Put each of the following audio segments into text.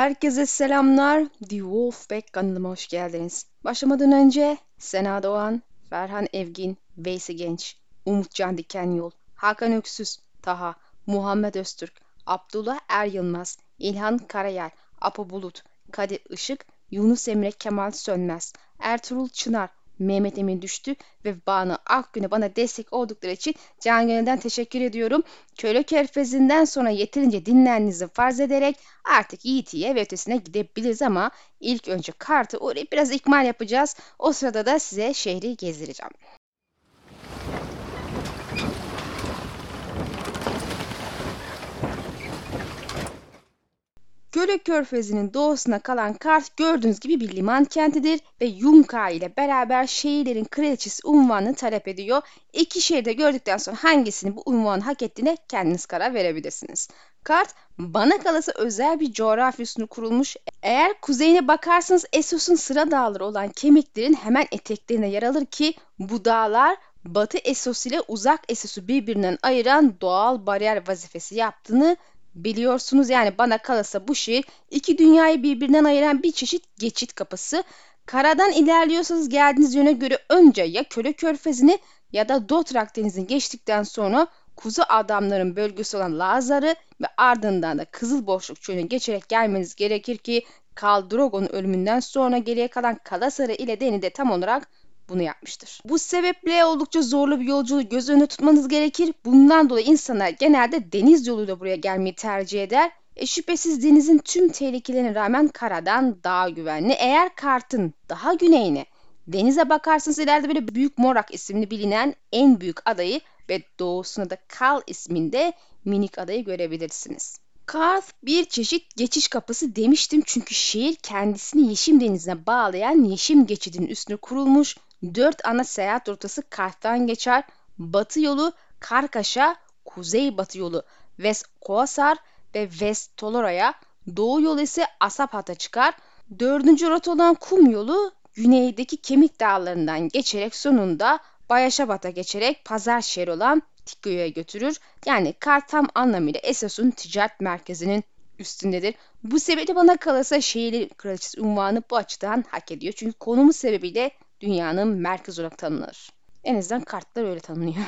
Herkese selamlar. The Wolfpack kanalıma hoş geldiniz. Başlamadan önce Sena Doğan, Ferhan Evgin, Veysi Genç, Umutcan Dikenyol, Hakan Öksüz, Taha, Muhammed Öztürk, Abdullah Er Yılmaz, İlhan Karayel, Apo Bulut, Kadir Işık, Yunus Emre Kemal Sönmez, Ertuğrul Çınar, Mehmet Emin Düştü ve Banu Akgün'e bana destek oldukları için can gönülden teşekkür ediyorum. Köle Körfezi'nden sonra yeterince dinlendiğinizi farz ederek artık ET'ye ve ötesine gidebiliriz ama ilk önce kartı uğrayıp biraz ikmal yapacağız. O sırada da size şehri gezdireceğim. Göle Körfezi'nin doğusuna kalan Kars gördüğünüz gibi bir liman kentidir ve Yunka ile beraber şehirlerin kraliçesi unvanını talep ediyor. İki şehirde gördükten sonra hangisini bu unvanı hak ettiğine kendiniz karar verebilirsiniz. Kart bana kalası özel bir coğrafya üstüne kurulmuş. Eğer kuzeyine bakarsanız Essos'un sıra dağları olan kemiklerin hemen eteklerine yer alır ki bu dağlar Batı Essos ile uzak Essos'u birbirinden ayıran doğal bariyer vazifesi yaptığını Biliyorsunuz yani bana kalırsa bu şehir iki dünyayı birbirinden ayıran bir çeşit geçit kapısı. Karadan ilerliyorsanız geldiğiniz yöne göre önce ya Köle Körfezi'ni ya da Dotrak Denizi'ni geçtikten sonra kuzu adamların bölgesi olan Lazar'ı ve ardından da Kızıl Boşluk Çölü'nü geçerek gelmeniz gerekir ki Kal Drogo'nun ölümünden sonra geriye kalan Kalasarı ile Deni'de tam olarak bunu yapmıştır. Bu sebeple oldukça zorlu bir yolculuğu göz önünde tutmanız gerekir. Bundan dolayı insanlar genelde deniz yoluyla buraya gelmeyi tercih eder. E şüphesiz denizin tüm tehlikelerine rağmen karadan daha güvenli. Eğer kartın daha güneyine denize bakarsanız ileride böyle Büyük Morak isimli bilinen en büyük adayı ve doğusuna da Kal isminde minik adayı görebilirsiniz. Karth bir çeşit geçiş kapısı demiştim çünkü şehir kendisini Yeşim Denizi'ne bağlayan Yeşim Geçidi'nin üstüne kurulmuş Dört ana seyahat rotası Kart'tan geçer. Batı yolu Karkaş'a, kuzey batı yolu West Koasar ve West Tolora'ya, doğu yolu ise Asapat'a çıkar. Dördüncü rota olan kum yolu güneydeki kemik dağlarından geçerek sonunda Bayaşabat'a geçerek pazar şehri olan Tikyo'ya götürür. Yani Kar tam anlamıyla Essos'un ticaret merkezinin üstündedir. Bu sebeple bana kalırsa şehirli kraliçesi unvanı bu açıdan hak ediyor. Çünkü konumu sebebiyle dünyanın merkez olarak tanınır. En azından kartlar öyle tanınıyor.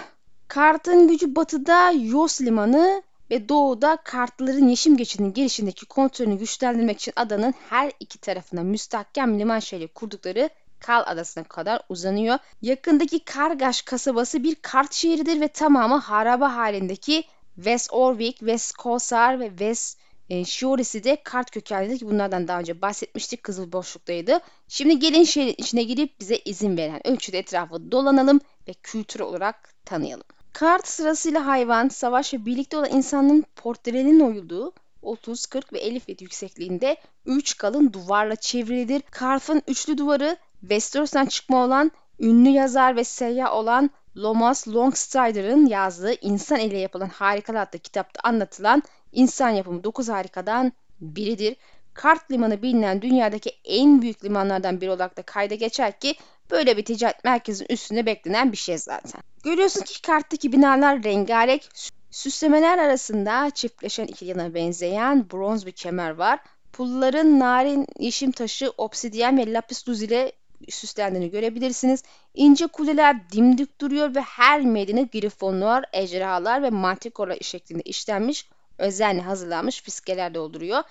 Kartın gücü batıda Yos Limanı ve doğuda kartların yeşim geçidinin girişindeki kontrolünü güçlendirmek için adanın her iki tarafına müstahkem liman şehri kurdukları Kal Adası'na kadar uzanıyor. Yakındaki Kargaş kasabası bir kart şehridir ve tamamı haraba halindeki West Orvik, West Kosar ve West e, Shiorisi de kart kökenlidir ki bunlardan daha önce bahsetmiştik. Kızıl boşluktaydı. Şimdi gelin şehrin içine girip bize izin veren ölçüde etrafı dolanalım ve kültür olarak tanıyalım. Kart sırasıyla hayvan, savaş ve birlikte olan insanın portrelerinin oyulduğu 30, 40 ve 50 feet yüksekliğinde 3 kalın duvarla çevrilidir. Kart'ın üçlü duvarı Westeros'tan çıkma olan ünlü yazar ve seyyah olan Lomas Longstrider'ın yazdığı İnsan ile yapılan harikalar adlı kitapta anlatılan insan yapımı 9 harikadan biridir. Kart limanı bilinen dünyadaki en büyük limanlardan biri olarak da kayda geçer ki böyle bir ticaret merkezinin üstünde beklenen bir şey zaten. Görüyorsun ki karttaki binalar rengarenk, süslemeler arasında çiftleşen iki yana benzeyen bronz bir kemer var. Pulların narin yeşim taşı, obsidyen ve lapis lazuli süslendiğini görebilirsiniz. İnce kuleler dimdik duruyor ve her medine grifonlar, ejderhalar ve mantikorlar şeklinde işlenmiş özenle hazırlanmış fiskeler dolduruyor.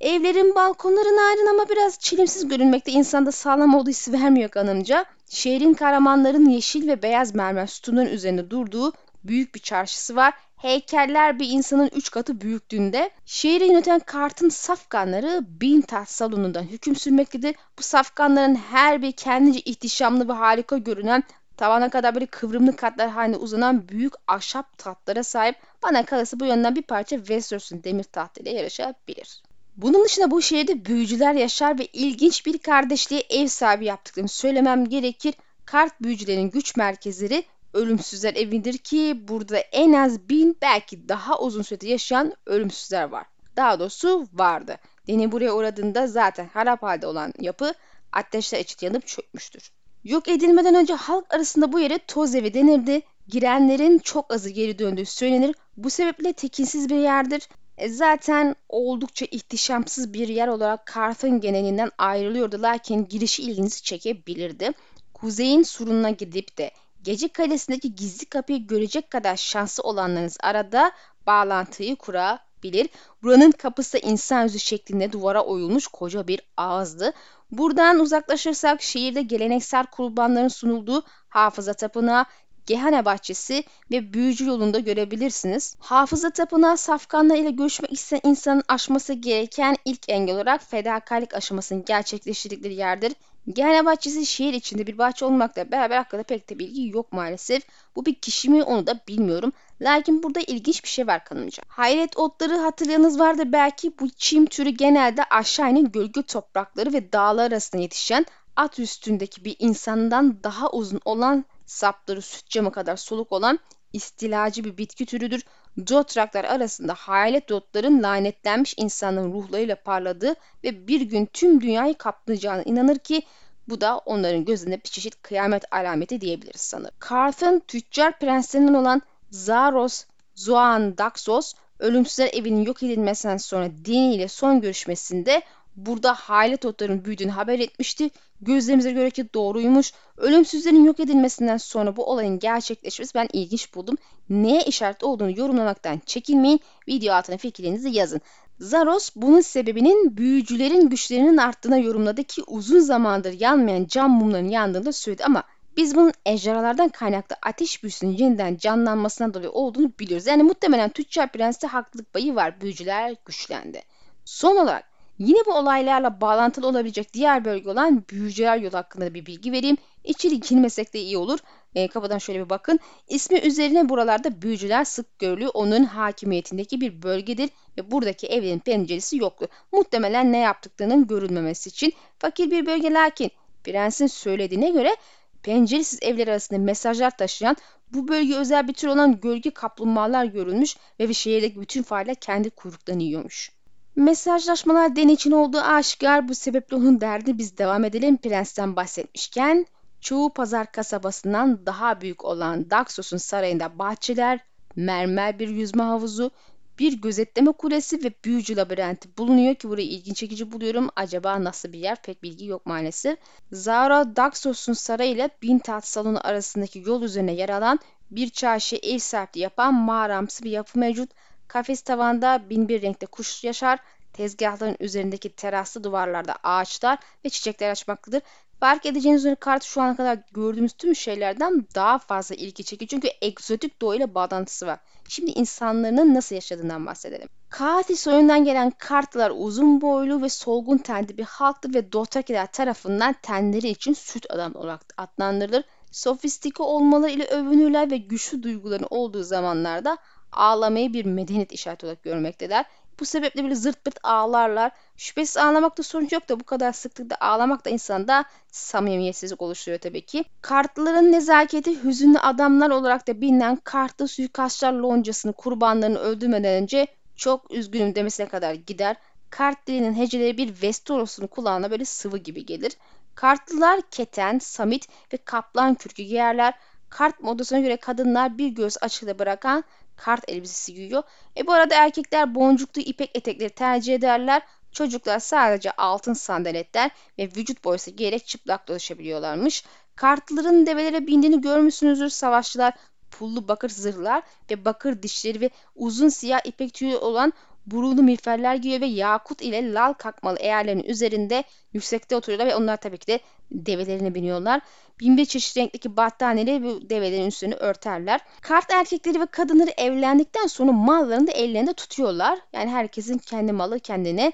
Evlerin balkonları narin ama biraz çilimsiz görünmekte insanda sağlam olduğu hissi vermiyor kanımca. Şehrin kahramanların yeşil ve beyaz mermer sütunların üzerinde durduğu büyük bir çarşısı var. Heykeller bir insanın üç katı büyüklüğünde. Şehri yöneten kartın safkanları bin taht salonundan hüküm sürmektedir. Bu safkanların her bir kendince ihtişamlı ve harika görünen Tavana kadar böyle kıvrımlı katlar halinde uzanan büyük ahşap tahtlara sahip bana kalırsa bu yönden bir parça Westeros'un demir tahtıyla yarışabilir. Bunun dışında bu şehirde büyücüler yaşar ve ilginç bir kardeşliğe ev sahibi yaptıklarını söylemem gerekir. Kart büyücülerin güç merkezleri ölümsüzler evidir ki burada en az bin belki daha uzun sürede yaşayan ölümsüzler var. Daha doğrusu vardı. Deni buraya uğradığında zaten harap halde olan yapı ateşler içinde yanıp çökmüştür. Yok edilmeden önce halk arasında bu yere toz evi denirdi. Girenlerin çok azı geri döndüğü söylenir. Bu sebeple tekinsiz bir yerdir. E, zaten oldukça ihtişamsız bir yer olarak Karth'ın genelinden ayrılıyordu lakin girişi ilginizi çekebilirdi. Kuzeyin surununa gidip de gece kalesindeki gizli kapıyı görecek kadar şanslı olanlarınız arada bağlantıyı kurabilir. Buranın kapısı insan yüzü şeklinde duvara oyulmuş koca bir ağızdı. Buradan uzaklaşırsak şehirde geleneksel kurbanların sunulduğu hafıza tapınağı, Gehane Bahçesi ve Büyücü yolunda görebilirsiniz. Hafıza Tapınağı safkanlar ile görüşmek isteyen insanın aşması gereken ilk engel olarak fedakarlık aşamasını gerçekleştirdikleri yerdir. Gehane Bahçesi şehir içinde bir bahçe olmakla beraber hakkında pek de bilgi yok maalesef. Bu bir kişi mi onu da bilmiyorum. Lakin burada ilginç bir şey var kanımca. Hayret otları hatırlayanız vardır belki bu çim türü genelde aşağı inen gölge toprakları ve dağlar arasında yetişen at üstündeki bir insandan daha uzun olan sapları süt camı kadar soluk olan istilacı bir bitki türüdür. Dotraklar arasında hayalet dotların lanetlenmiş insanların ruhlarıyla parladığı ve bir gün tüm dünyayı kaplayacağına inanır ki bu da onların gözünde bir çeşit kıyamet alameti diyebiliriz sanırım. Karth'ın tüccar prenslerinden olan Zaros Zoan Daxos ölümsüzler evinin yok edilmesinden sonra Dini ile son görüşmesinde burada hayalet otların büyüdüğünü haber etmişti. Gözlerimize göre ki doğruymuş. Ölümsüzlerin yok edilmesinden sonra bu olayın gerçekleşmesi ben ilginç buldum. Neye işaret olduğunu yorumlamaktan çekinmeyin. Video altına fikirlerinizi yazın. Zaros bunun sebebinin büyücülerin güçlerinin arttığına yorumladı ki uzun zamandır yanmayan cam mumların yandığını söyledi ama biz bunun ejderhalardan kaynaklı ateş büyüsünün yeniden canlanmasından dolayı olduğunu biliyoruz. Yani muhtemelen Tüccar Prens'te haklılık payı var. Büyücüler güçlendi. Son olarak yine bu olaylarla bağlantılı olabilecek diğer bölge olan Büyücüler Yolu hakkında bir bilgi vereyim. İçeri girmesek de iyi olur. E, kafadan şöyle bir bakın. İsmi üzerine buralarda büyücüler sık görülüyor. Onun hakimiyetindeki bir bölgedir ve buradaki evlerin penceresi yoktu. Muhtemelen ne yaptıklarının görülmemesi için fakir bir bölge lakin prensin söylediğine göre penceresiz evler arasında mesajlar taşıyan bu bölge özel bir tür olan gölge kaplumbağalar görülmüş ve bir şehirdeki bütün fareler kendi kuyruklarını yiyormuş. Mesajlaşmalar Den için olduğu aşikar bu sebeple onun derdi biz devam edelim prensten bahsetmişken çoğu pazar kasabasından daha büyük olan Daxos'un sarayında bahçeler, mermer bir yüzme havuzu, bir gözetleme kulesi ve büyücü labirenti bulunuyor ki burayı ilginç çekici buluyorum. Acaba nasıl bir yer pek bilgi yok maalesef. Zara Daxos'un sarayı ile bin taht salonu arasındaki yol üzerine yer alan bir çarşı ev sahipliği yapan mağaramsı bir yapı mevcut. Kafes tavanda bin bir renkte kuş yaşar. Tezgahların üzerindeki teraslı duvarlarda ağaçlar ve çiçekler açmaktadır. Fark edeceğiniz üzere kart şu ana kadar gördüğümüz tüm şeylerden daha fazla ilgi çekiyor. Çünkü egzotik doğayla bağlantısı var. Şimdi insanların nasıl yaşadığından bahsedelim. Katil soyundan gelen kartlar uzun boylu ve solgun tenli bir halktır ve Dothrakiler tarafından tenleri için süt adam olarak adlandırılır. Sofistike olmaları ile övünürler ve güçlü duyguların olduğu zamanlarda ağlamayı bir medeniyet işareti olarak görmektedir. Bu sebeple böyle zırt pırt ağlarlar. Şüphesiz ağlamakta sorun yok da bu kadar sıklıkta ağlamak da insanda samimiyetsizlik oluşturuyor tabii ki. Kartlıların nezaketi hüzünlü adamlar olarak da bilinen kartlı suikastçılar loncasını kurbanlarını öldürmeden önce çok üzgünüm demesine kadar gider. Kart dilinin heceleri bir Vestoros'un kulağına böyle sıvı gibi gelir. Kartlılar keten, samit ve kaplan kürkü giyerler. Kart modasına göre kadınlar bir göz açıkta bırakan kart elbisesi giyiyor. E bu arada erkekler boncuklu ipek etekleri tercih ederler. Çocuklar sadece altın sandaletler ve vücut boyası giyerek çıplak dolaşabiliyorlarmış. Kartlıların develere bindiğini görmüşsünüzdür savaşçılar. Pullu bakır zırhlar ve bakır dişleri ve uzun siyah ipek tüyü olan burunlu miğferler giyiyor ve yakut ile lal kakmalı eğerlerin üzerinde yüksekte oturuyorlar ve onlar tabii ki de develerine biniyorlar. Bin bir çeşit renkteki battaniyeleri bu develerin üstünü örterler. Kart erkekleri ve kadınları evlendikten sonra mallarını da ellerinde tutuyorlar. Yani herkesin kendi malı kendine.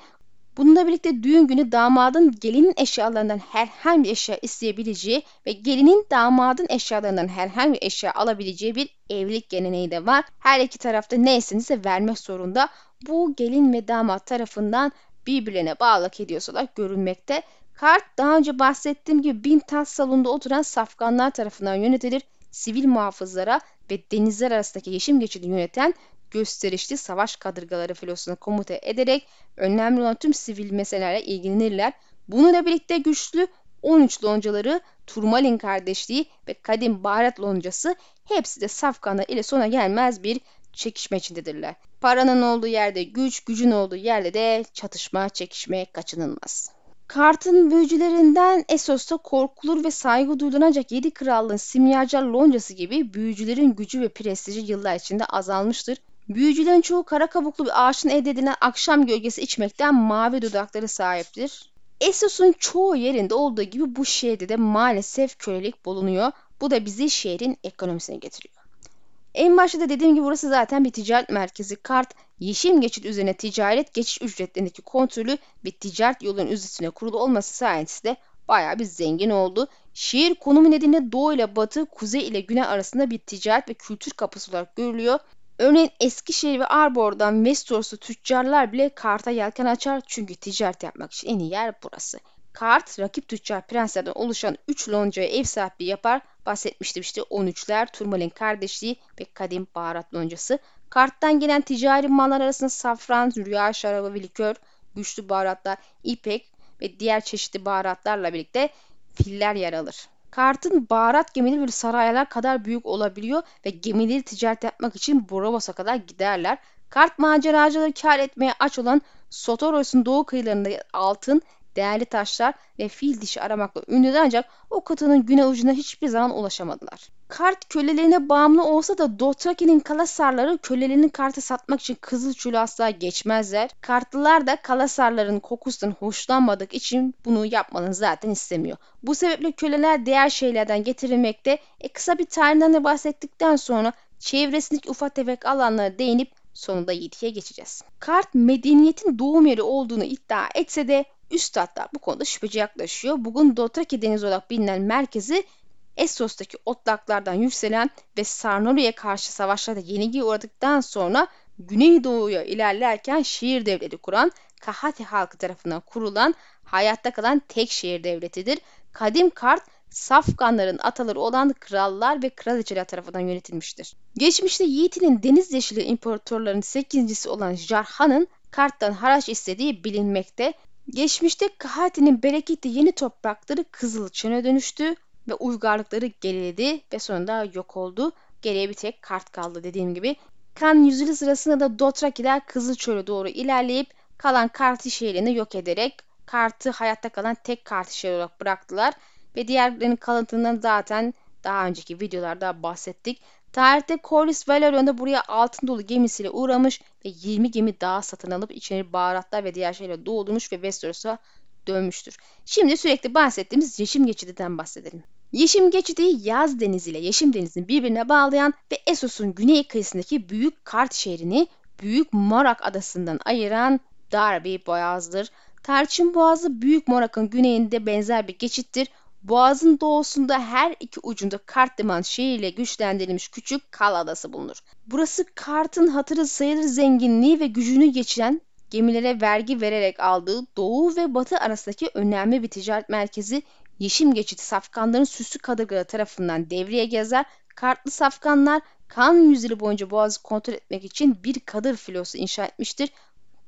Bununla birlikte düğün günü damadın gelinin eşyalarından herhangi bir eşya isteyebileceği ve gelinin damadın eşyalarından herhangi bir eşya alabileceği bir evlilik geleneği de var. Her iki tarafta ne istenirse vermek zorunda. Bu gelin ve damat tarafından birbirlerine bağlılık ediyorsalar görülmekte. Kart daha önce bahsettiğim gibi bin taht salonunda oturan safganlar tarafından yönetilir. Sivil muhafızlara ve denizler arasındaki yeşim geçidi yöneten gösterişli savaş kadırgaları filosuna komuta ederek önemli olan tüm sivil meselelerle ilgilenirler. Bununla birlikte güçlü 13 loncaları, Turmalin kardeşliği ve kadim baharat loncası hepsi de safkanlar ile sona gelmez bir çekişme içindedirler. Paranın olduğu yerde güç, gücün olduğu yerde de çatışma, çekişme kaçınılmaz. Kart'ın büyücülerinden Essos'ta korkulur ve saygı duyulacak yedi krallığın simyacar loncası gibi büyücülerin gücü ve prestiji yıllar içinde azalmıştır. Büyücülerin çoğu kara kabuklu bir ağaçın elde edilen akşam gölgesi içmekten mavi dudakları sahiptir. Essos'un çoğu yerinde olduğu gibi bu şehirde de maalesef kölelik bulunuyor. Bu da bizi şehrin ekonomisine getiriyor. En başta da dediğim gibi burası zaten bir ticaret merkezi. Kart, yeşim geçit üzerine ticaret geçiş ücretlerindeki kontrolü ve ticaret yolunun üstüne kurulu olması sayesinde bayağı bir zengin oldu. Şehir konumu nedeniyle doğu ile batı, kuzey ile güney arasında bir ticaret ve kültür kapısı olarak görülüyor. Örneğin Eskişehir ve Arbor'dan Westeross'lu tüccarlar bile karta yelken açar çünkü ticaret yapmak için en iyi yer burası. Kart, rakip tüccar prenslerden oluşan 3 loncaya ev sahipliği yapar. Bahsetmiştim işte 13'ler, Turmalin kardeşliği ve kadim baharat loncası. Karttan gelen ticari mallar arasında safran, rüya şarabı ve likör, güçlü baharatlar, ipek ve diğer çeşitli baharatlarla birlikte filler yer alır. Kartın baharat gemileri böyle saraylar kadar büyük olabiliyor ve gemileri ticaret yapmak için Borovos'a kadar giderler. Kart maceracıları kar etmeye aç olan Sotoros'un doğu kıyılarında altın, değerli taşlar ve fil dişi aramakla ünlüdür ancak o kıtanın güney ucuna hiçbir zaman ulaşamadılar. Kart kölelerine bağımlı olsa da Dothraki'nin kalasarları kölelerini kartı satmak için kızıl çölü asla geçmezler. Kartlılar da kalasarların kokusundan hoşlanmadık için bunu yapmanı zaten istemiyor. Bu sebeple köleler diğer şeylerden getirilmekte. E kısa bir tarihinden de bahsettikten sonra çevresindeki ufak tefek alanlara değinip sonunda Yiti'ye geçeceğiz. Kart medeniyetin doğum yeri olduğunu iddia etse de Üstadlar bu konuda şüpheci yaklaşıyor. Bugün Dothraki Denizi olarak bilinen merkezi Essos'taki otlaklardan yükselen ve Sarnori'ye karşı savaşlarda yenilgiye uğradıktan sonra Güneydoğu'ya ilerlerken şehir devleti kuran Kahati halkı tarafından kurulan hayatta kalan tek şehir devletidir. Kadim Kart Safganların ataları olan krallar ve kraliçeler tarafından yönetilmiştir. Geçmişte Yiğit'in deniz yeşili imparatorlarının 8.si olan Jarhan'ın Kart'tan haraç istediği bilinmekte. Geçmişte Kahati'nin bereketli yeni toprakları Kızılçın'a dönüştü ve uygarlıkları geriledi ve sonunda yok oldu. Geriye bir tek kart kaldı dediğim gibi. Kan yüzyılı sırasında da Dothrakiler Kızılçöl'e doğru ilerleyip kalan Kartı şehrini yok ederek Kart'ı hayatta kalan tek Kartı şehir olarak bıraktılar. Ve diğerlerinin kalıntından zaten daha önceki videolarda bahsettik. Tarihte Corlys Valerion da buraya altın dolu gemisiyle uğramış ve 20 gemi daha satın alıp içine baharatlar ve diğer şeyler doldurmuş ve Westeros'a dönmüştür. Şimdi sürekli bahsettiğimiz Yeşim Geçidi'den bahsedelim. Yeşim Geçidi Yaz Denizi ile Yeşim Denizi'ni birbirine bağlayan ve Essos'un güney kıyısındaki büyük Kart şehrini Büyük Morak adasından ayıran dar bir boğazdır. Tarçın Boğazı Büyük Morak'ın güneyinde benzer bir geçittir. Boğazın doğusunda her iki ucunda Kart liman şehriyle güçlendirilmiş küçük Kal Adası bulunur. Burası Kart'ın hatırı sayılır zenginliği ve gücünü geçiren gemilere vergi vererek aldığı doğu ve batı arasındaki önemli bir ticaret merkezi Yeşim Geçidi safkanların süslü kadırgaları tarafından devreye gezer. Kartlı safkanlar kan yüzyılı boyunca boğazı kontrol etmek için bir kadır filosu inşa etmiştir.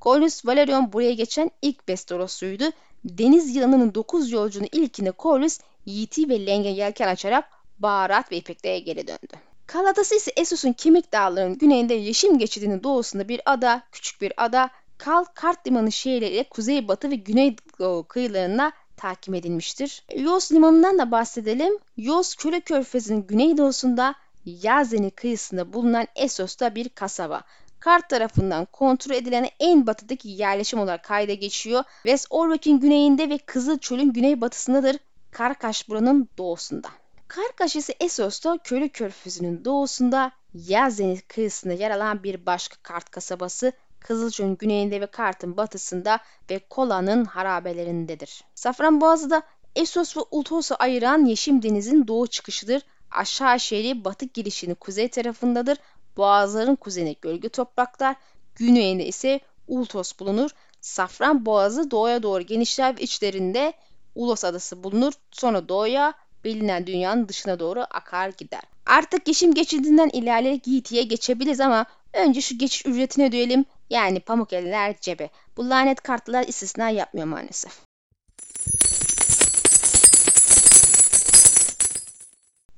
Cornelius Valerion buraya geçen ilk Westeros'uydu. Deniz yılanının 9 yolcunun ilkinde Corlys, Yiğit'i ve Leng'e yelken açarak baharat ve ipekliğe geri döndü. Kaladası ise Essos'un kemik dağlarının güneyinde Yeşim geçidinin doğusunda bir ada, küçük bir ada, Kal Kart Limanı şehirleri kuzeybatı ve güneydoğu kıyılarına takip edilmiştir. Yos Limanı'ndan da bahsedelim. Yos Köle Körfezi'nin güneydoğusunda Yazeni kıyısında bulunan Essos'ta bir kasaba. Kart tarafından kontrol edilen en batıdaki yerleşim olarak kayda geçiyor. West Orwick'in güneyinde ve Kızıl Çöl'ün güneybatısındadır. Karkaş buranın doğusunda. Karkaş ise Essos'ta Köle Körfezi'nin doğusunda Yazeni kıyısında yer alan bir başka kart kasabası Kızılçöl'ün güneyinde ve Kart'ın batısında ve Kola'nın harabelerindedir. Safranboğazı da Essos ve Ultos'u ayıran Yeşim Deniz'in doğu çıkışıdır. Aşağı şehri batı girişinin kuzey tarafındadır. Boğazların kuzeyine gölge topraklar, güneyinde ise Ultos bulunur. Safran Boğazı doğuya doğru genişler ve içlerinde Ulos Adası bulunur. Sonra doğuya bilinen dünyanın dışına doğru akar gider. Artık Yeşim geçidinden ilerleyerek Yiğiti'ye geçebiliriz ama önce şu geçiş ücretini ödeyelim. Yani pamuk eller cebe. Bu lanet kartlar istisna yapmıyor maalesef.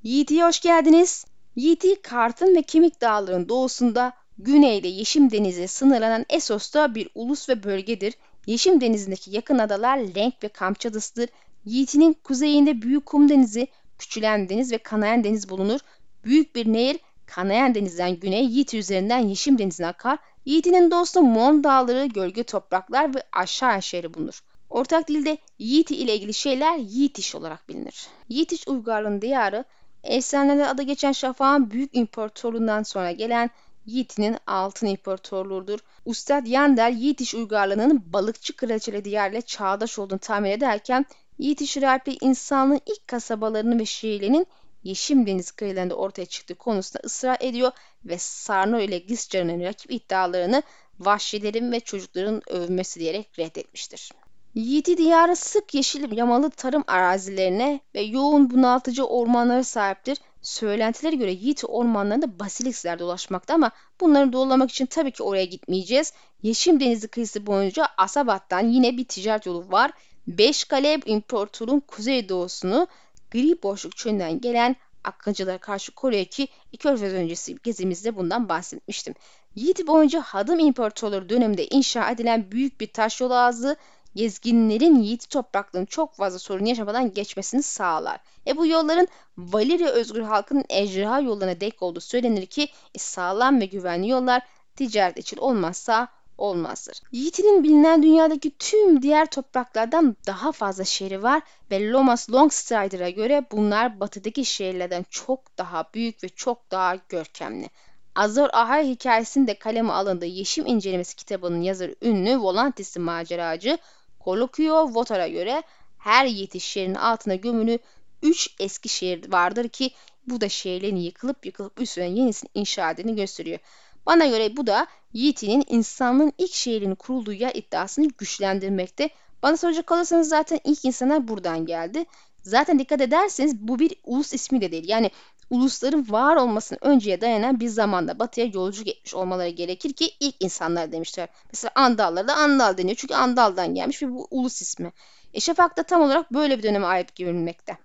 Yiğit'e hoş geldiniz. Yiğit'i Kart'ın ve Kemik Dağları'nın doğusunda Güneyde Yeşim Denizi sınırlanan Essos'ta bir ulus ve bölgedir. Yeşim Denizi'ndeki yakın adalar Lenk ve Kamçadası'dır. Yiğit'in kuzeyinde Büyük Kum Denizi, Küçülen Deniz ve Kanayan Deniz bulunur. Büyük bir nehir Kanayan Deniz'den güney Yiğit üzerinden Yeşim Denizi'ne akar. Yiğit'in doğusunda Mon Dağları, gölge topraklar ve aşağı şehri bulunur. Ortak dilde Yiğit ile ilgili şeyler Yiğitiş olarak bilinir. Yiğitiş uygarlığının diyarı, efsanelerde adı geçen Şafak'ın büyük imparatorluğundan sonra gelen Yiğit'in altın imparatorluğudur. Ustad Yander Yiğitiş uygarlığının balıkçı kraliçeli diyarıyla çağdaş olduğunu tahmin ederken Yiğitiş rahipliği insanlığın ilk kasabalarının ve şehirlerinin Yeşim Deniz kıyılarında ortaya çıktığı konusunda ısrar ediyor ve Sarno ile Giscar'ın rakip iddialarını vahşilerin ve çocukların övülmesi diyerek reddetmiştir. Yiğiti diyarı sık yeşil yamalı tarım arazilerine ve yoğun bunaltıcı ormanlara sahiptir. Söylentilere göre Yiğiti ormanlarında basiliksler dolaşmakta ama bunları doğrulamak için tabii ki oraya gitmeyeceğiz. Yeşim Denizi kıyısı boyunca Asabat'tan yine bir ticaret yolu var. Beşkale İmparatorluğun kuzeydoğusunu gri boşluk çölünden gelen akıncılara karşı koruyor ki Körfez öncesi gezimizde bundan bahsetmiştim. Yiğit boyunca Hadım İmparatorluğu döneminde inşa edilen büyük bir taş yolu ağzı gezginlerin Yiğit topraklarının çok fazla sorun yaşamadan geçmesini sağlar. E bu yolların Valirya özgür halkının ejderha yollarına dek olduğu söylenir ki e, sağlam ve güvenli yollar ticaret için olmazsa olmazdır. Yiğit'in bilinen dünyadaki tüm diğer topraklardan daha fazla şehri var ve Lomas Longstrider'a göre bunlar batıdaki şehirlerden çok daha büyük ve çok daha görkemli. Azor Ahai hikayesinde kaleme alındığı Yeşim İncelemesi kitabının yazarı ünlü Volantis'in maceracı Kolokyo Votar'a göre her yetiş şehrin altına gömülü 3 eski şehir vardır ki bu da şehirlerin yıkılıp yıkılıp üstüne yenisini inşa edildiğini gösteriyor. Bana göre bu da Yiğit'in insanlığın ilk şehrinin kurulduğu yer iddiasını güçlendirmekte. Bana soracak kalırsanız zaten ilk insanlar buradan geldi. Zaten dikkat ederseniz bu bir ulus ismi de değil. Yani ulusların var olmasının önceye dayanan bir zamanda batıya yolculuk etmiş olmaları gerekir ki ilk insanlar demişler. Mesela Andallara da Andal deniyor çünkü Andal'dan gelmiş ve bu ulus ismi. E Şafak da tam olarak böyle bir döneme ait görünmekte.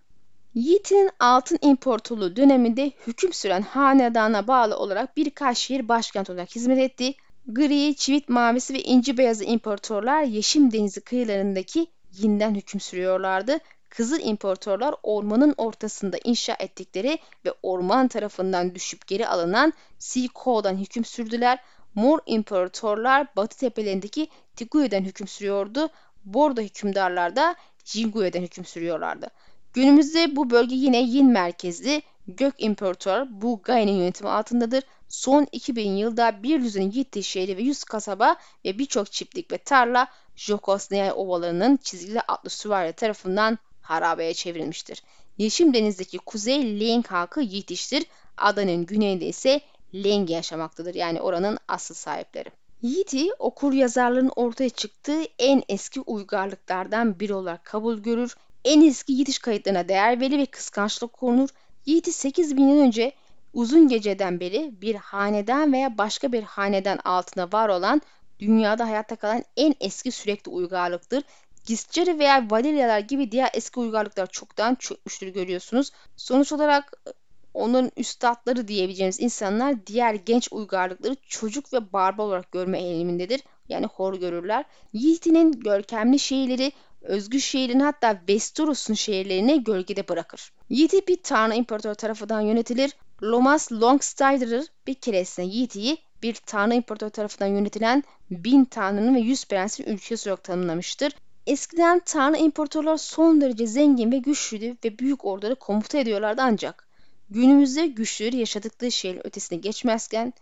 Yiğit'in altın imparatorluğu döneminde hüküm süren hanedana bağlı olarak birkaç şehir başkent olarak hizmet etti. Gri, çivit mavisi ve inci beyazı imparatorlar Yeşim Denizi kıyılarındaki Yin'den hüküm sürüyorlardı. Kızıl imparatorlar ormanın ortasında inşa ettikleri ve orman tarafından düşüp geri alınan Siko'dan hüküm sürdüler. Mor imparatorlar batı tepelerindeki Tiguya'dan hüküm sürüyordu. Bordo hükümdarlar da Jingue'den hüküm sürüyorlardı. Günümüzde bu bölge yine Yin merkezli Gök İmparator bu Gai'nin yönetimi altındadır. Son 2000 yılda bir düzeni Yiğit şehri ve 100 kasaba ve birçok çiftlik ve tarla Jokosnaya ovalarının çizgili atlı süvari tarafından harabeye çevrilmiştir. Yeşim Deniz'deki kuzey Leng halkı Yiğitiş'tir. Adanın güneyinde ise Leng yaşamaktadır. Yani oranın asıl sahipleri. Yiğit'i okur yazarların ortaya çıktığı en eski uygarlıklardan biri olarak kabul görür. En eski Yiğitiş kayıtlarına değer verilir ve kıskançlık konur. Yiğit'i 8000 yıl önce uzun geceden beri bir hanedan veya başka bir hanedan altında var olan dünyada hayatta kalan en eski sürekli uygarlıktır. Giscari veya Valeriyalar gibi diğer eski uygarlıklar çoktan çökmüştür görüyorsunuz. Sonuç olarak e, onların üstadları diyebileceğimiz insanlar diğer genç uygarlıkları çocuk ve barbar olarak görme eğilimindedir. Yani hor görürler. Yiğit'inin görkemli şehirleri özgü şehrin hatta Vesturos'un şehirlerini gölgede bırakır. Yiğit'i bir tanrı imparator tarafından yönetilir. Lomas Longstrider bir keresinde Yiğit'i bir tanrı imparator tarafından yönetilen bin tanrının ve yüz prensin ülkesi olarak tanımlamıştır. Eskiden tanrı imparatorlar son derece zengin ve güçlüydü ve büyük orduları komuta ediyorlardı ancak günümüzde güçleri yaşadıkları şeyin ötesine geçmezken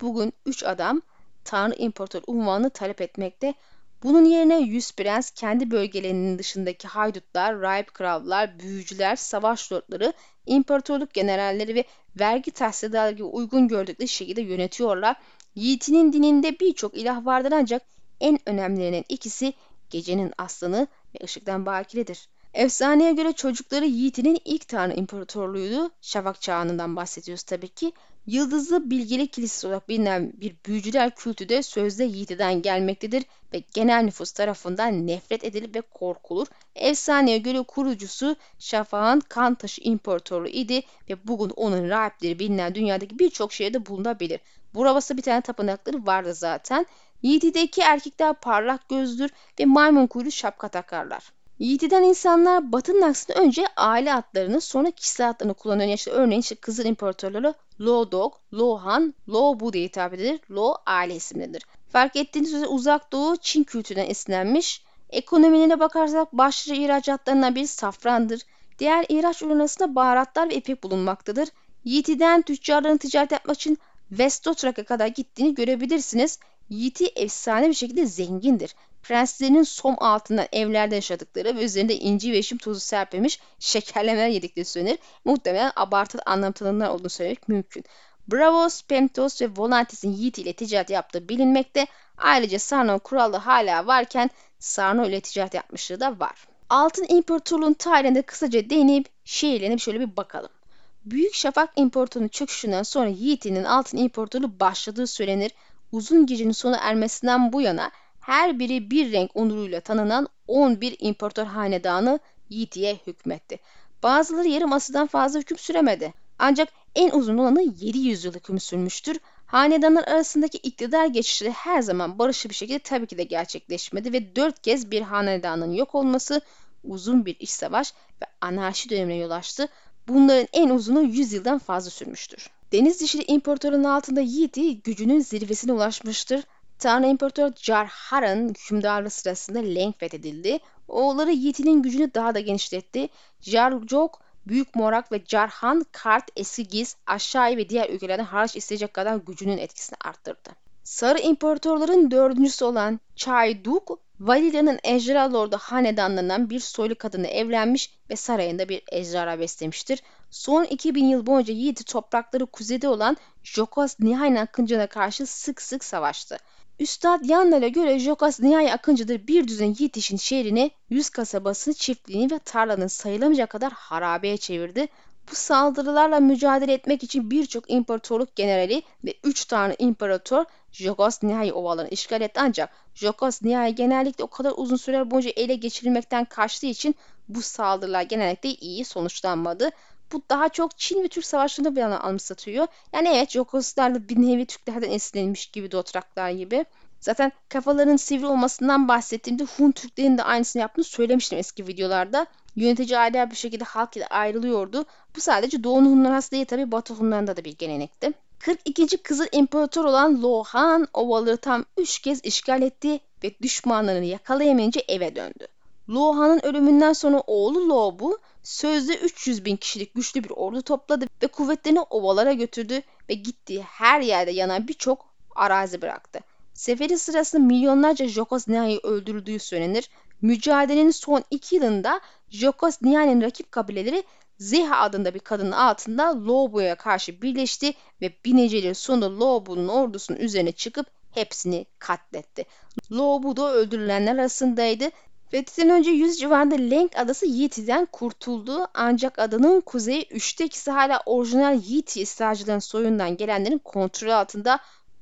bugün 3 adam tanrı imparator unvanını talep etmekte. Bunun yerine yüz prens kendi bölgelerinin dışındaki haydutlar, rahip krallar, büyücüler, savaş lordları, imparatorluk generalleri ve vergi tahsilatları gibi uygun gördükleri şekilde yönetiyorlar. Yiğitinin dininde birçok ilah vardır ancak en önemlilerinden ikisi gecenin aslanı ve ışıktan bakiredir. Efsaneye göre çocukları Yiğit'in ilk tanrı imparatorluğuydu. Şafak çağından bahsediyoruz tabii ki. Yıldızlı bilgili kilisesi olarak bilinen bir büyücüler kültü de sözde Yiğit'den gelmektedir ve genel nüfus tarafından nefret edilir ve korkulur. Efsaneye göre kurucusu Şafak'ın kan taşı imparatorluğu idi ve bugün onun rahipleri bilinen dünyadaki birçok şehirde bulunabilir. Buravas'ta bir tane tapınakları vardı zaten. Yiğiti'de iki erkekler parlak gözlür ve maymun kuyruğu şapka takarlar. Yiğiti'den insanlar Batı'nın aksine önce aile adlarını sonra kişisel adlarını kullanıyor. İşte örneğin işte Kızıl İmparatorları Lo Dog, Lo Han, Lo Bu diye hitap edilir. Lo aile isimlidir. Fark ettiğiniz üzere uzak doğu Çin kültüründen esinlenmiş. Ekonomilerine bakarsak başlıca ihracatlarından biri safrandır. Diğer ihraç ürün arasında baharatlar ve ipek bulunmaktadır. Yiğiti'den tüccarların ticaret yapmak için Westotrak'a kadar gittiğini görebilirsiniz. Yiğiti efsane bir şekilde zengindir. Prenslerinin som altından evlerde yaşadıkları ve üzerinde inci ve eşim tozu serpilmiş şekerlemeler yedikleri söylenir. Muhtemelen abartılı anlamtalımlar olduğunu söylemek mümkün. Bravos, Pemtos ve Volantis'in Yiğit ile ticaret yaptığı bilinmekte. Ayrıca Sarno kuralı hala varken Sarno ile ticaret yapmışlığı da var. Altın İmparatorluğun tarihinde kısaca değinip şehirlerine şöyle bir bakalım. Büyük Şafak İmparatorluğu'nun çöküşünden sonra Yiğit'in Altın İmparatorluğu başladığı söylenir. Uzun gecenin sona ermesinden bu yana her biri bir renk onuruyla tanınan 11 imparator hanedanı Yiğit'e hükmetti. Bazıları yarım asırdan fazla hüküm süremedi. Ancak en uzun olanı 700 yıl hüküm sürmüştür. Hanedanlar arasındaki iktidar geçişleri her zaman barışçı bir şekilde tabii ki de gerçekleşmedi ve dört kez bir hanedanın yok olması uzun bir iç savaş ve anarşi dönemine yol açtı. Bunların en uzunu 100 yıldan fazla sürmüştür. Deniz dişili imparatorun altında Yiğit'i gücünün zirvesine ulaşmıştır. Tanrı İmparator Jarhar'ın hükümdarlığı sırasında Leng fethedildi. Oğulları Yiğit'in gücünü daha da genişletti. Jarjok, Büyük Morak ve Jarhan, Kart, Eskigiz, Aşağı ve diğer ülkelerden haraç isteyecek kadar gücünün etkisini arttırdı. Sarı imparatorların dördüncüsü olan Chayduk, Valida'nın ejderha lordu hanedanlarından bir soylu kadını evlenmiş ve sarayında bir ejderha beslemiştir. Son 2000 yıl boyunca Yiğit'i toprakları kuzeyde olan Jokos Nihay'ın akıncına karşı sık sık savaştı. Üstad Yandel'e göre Jokas Nihai Akıncı'dır bir düzen Yiğit işin şehrini, yüz kasabasını, çiftliğini ve tarlanın sayılamayacak kadar harabeye çevirdi. Bu saldırılarla mücadele etmek için birçok imparatorluk generali ve 3 tane imparator Jogos Nihai ovalarını işgal etti ancak Jogos Nihai genellikle o kadar uzun süreler boyunca ele geçirilmekten kaçtığı için bu saldırılar genellikle iyi sonuçlanmadı. Bu daha çok Çin ve Türk savaşlarında bir anımsatıyor. Yani evet Jokoslarla bir nevi Türklerden esinlenmiş gibi Dotraklar gibi. Zaten kafaların sivri olmasından bahsettiğimde Hun Türklerin de aynısını yaptığını söylemiştim eski videolarda. Yönetici aileler bir şekilde halk ile ayrılıyordu. Bu sadece Doğu Hunlar has değil tabi Batı Hunlarında da bir gelenekti. 42. Kızıl İmparator olan Lohan ovaları tam 3 kez işgal etti ve düşmanlarını yakalayamayınca eve döndü. Lohan'ın ölümünden sonra oğlu Lobu sözde 300 bin kişilik güçlü bir ordu topladı ve kuvvetlerini ovalara götürdü ve gittiği her yerde yanan birçok arazi bıraktı. Seferi sırasında milyonlarca Jokos Nihai öldürüldüğü söylenir. Mücadelenin son iki yılında Jokos Nihai'nin rakip kabileleri Zeha adında bir kadının altında Lobo'ya karşı birleşti ve binicilerin sonunda Lobo'nun ordusunun üzerine çıkıp hepsini katletti. Lobo da öldürülenler arasındaydı. Fetih'ten önce 100 civarında Lenk adası Yeti'den kurtuldu ancak adanın kuzeyi üçte ikisi hala orijinal Yeti istilacıların soyundan gelenlerin kontrolü altında.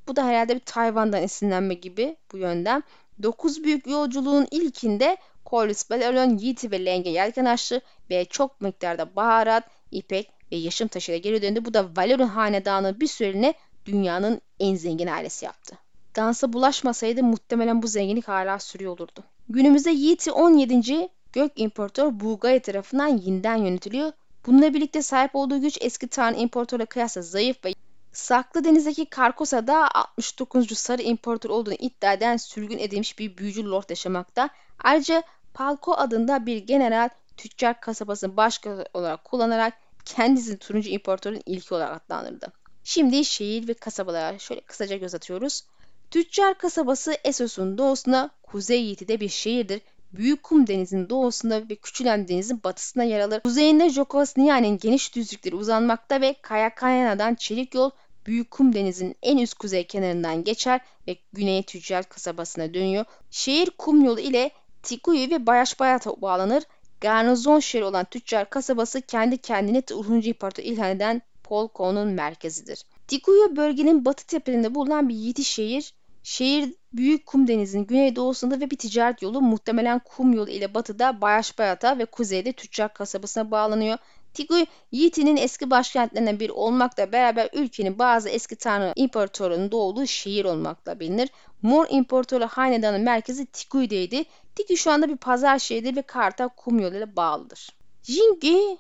Bu da herhalde bir Tayvan'dan esinlenme gibi bu yönden. 9 büyük yolculuğun ilkinde Corliss Balearion Yeti ve Leng'e yelken açtı ve çok miktarda baharat, ipek ve yaşam taşıyla geri döndü. Bu da Valerion hanedanı bir süreliğine dünyanın en zengin ailesi yaptı. Dansa bulaşmasaydı muhtemelen bu zenginlik hala sürüyor olurdu. Günümüzde Yiğit'i 17. Gök İmparator Bulgari tarafından yeniden yönetiliyor. Bununla birlikte sahip olduğu güç eski Tanrı İmparator'la kıyasla zayıf ve Saklı Deniz'deki Karkosa'da 69. Sarı İmparator olduğunu iddia eden sürgün edilmiş bir büyücü lord yaşamakta. Ayrıca Palko adında bir general tüccar kasabasını başka olarak kullanarak kendisini turuncu imparatorun ilki olarak adlandırdı. Şimdi şehir ve kasabalara şöyle kısaca göz atıyoruz. Tüccar kasabası Essos'un doğusuna Kuzey Yiğiti'de bir şehirdir. Büyük Kum Denizi'nin doğusunda ve Küçülen Deniz'in batısına yer alır. Kuzeyinde Jokosnia'nın geniş düzlükleri uzanmakta ve Kayakayana'dan çelik yol Büyük Kum Denizi'nin en üst kuzey kenarından geçer ve güneye tüccar kasabasına dönüyor. Şehir kum yolu ile Tikuyu ve Bayaşbayat'a bağlanır. Garnizon şehri olan tüccar kasabası kendi kendine Turuncu İmparator ilhan eden Polko'nun merkezidir. Tikuyu bölgenin batı tepelerinde bulunan bir yiğit şehir. Şehir Büyük Kum Denizi'nin güneydoğusunda ve bir ticaret yolu muhtemelen kum yolu ile batıda Bayaşbayat'a ve kuzeyde tüccar kasabasına bağlanıyor. Tigui, Yiti'nin eski başkentlerinden biri olmakla beraber ülkenin bazı eski tanrı imparatorlarının doğduğu şehir olmakla bilinir. Mor İmparatorluğu Hanedanı merkezi Tigui'deydi. Tigui şu anda bir pazar şehridir ve Kartal kum yoluyla bağlıdır. Jingui,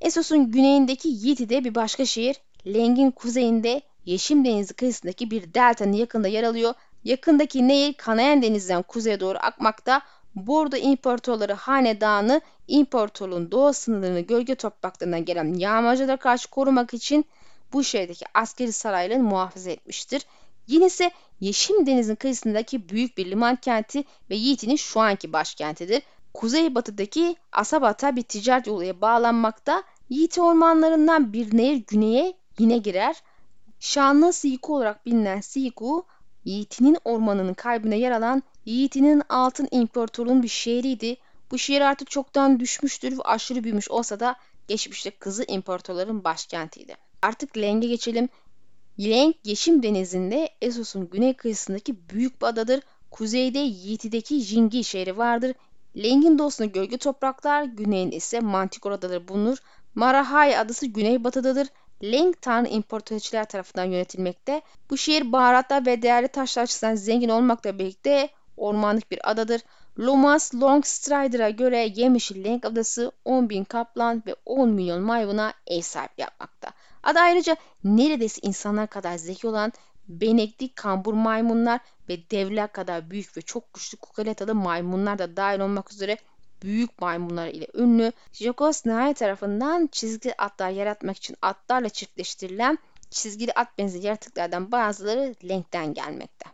Esos'un güneyindeki Yiti'de bir başka şehir. Leng'in kuzeyinde Yeşim Denizi kıyısındaki bir deltanın yakında yer alıyor. Yakındaki Nehir Kanayan Deniz'den kuzeye doğru akmakta. Bordo İmparatorları Hanedanı imparatorluğun doğu sınırlarını gölge topraklarından gelen yağmacılara karşı korumak için bu şehirdeki askeri saraylarını muhafaza etmiştir. Yine ise Yeşim Deniz'in kıyısındaki büyük bir liman kenti ve Yiğit'in şu anki başkentidir. Kuzeybatıdaki Asabat'a bir ticaret yoluyla bağlanmakta. Yiğit ormanlarından bir nehir güneye yine girer. Şanlı Siku olarak bilinen Siku, Yiğit'in ormanının kalbine yer alan Yiğit'in altın imparatorluğun bir şehriydi. Bu şehir artık çoktan düşmüştür ve aşırı büyümüş olsa da geçmişte kızı imparatorların başkentiydi. Artık Leng'e geçelim. Leng, Yeşim Denizi'nde Esos'un güney kıyısındaki büyük bir adadır. Kuzeyde Yiti'deki Jingi şehri vardır. Leng'in doğusunda gölge topraklar, güneyinde ise Mantikor adaları bulunur. Marahai adası güneybatıdadır. Leng Tanrı imparatorçiler tarafından yönetilmekte. Bu şehir baharatlar ve değerli taşlar açısından zengin olmakla birlikte ormanlık bir adadır. Lomas Longstrider'a göre Yemişil Leng adası 10 bin kaplan ve 10 milyon mayvuna ev sahipliği yapmakta. Ada ayrıca neredeyse insanlar kadar zeki olan benekli kambur maymunlar ve devler kadar büyük ve çok güçlü kukaletalı maymunlar da dahil olmak üzere büyük maymunlar ile ünlü. Jokos Nihai tarafından çizgili atlar yaratmak için atlarla çiftleştirilen çizgili at benzeri yaratıklardan bazıları Lenk'ten gelmekte.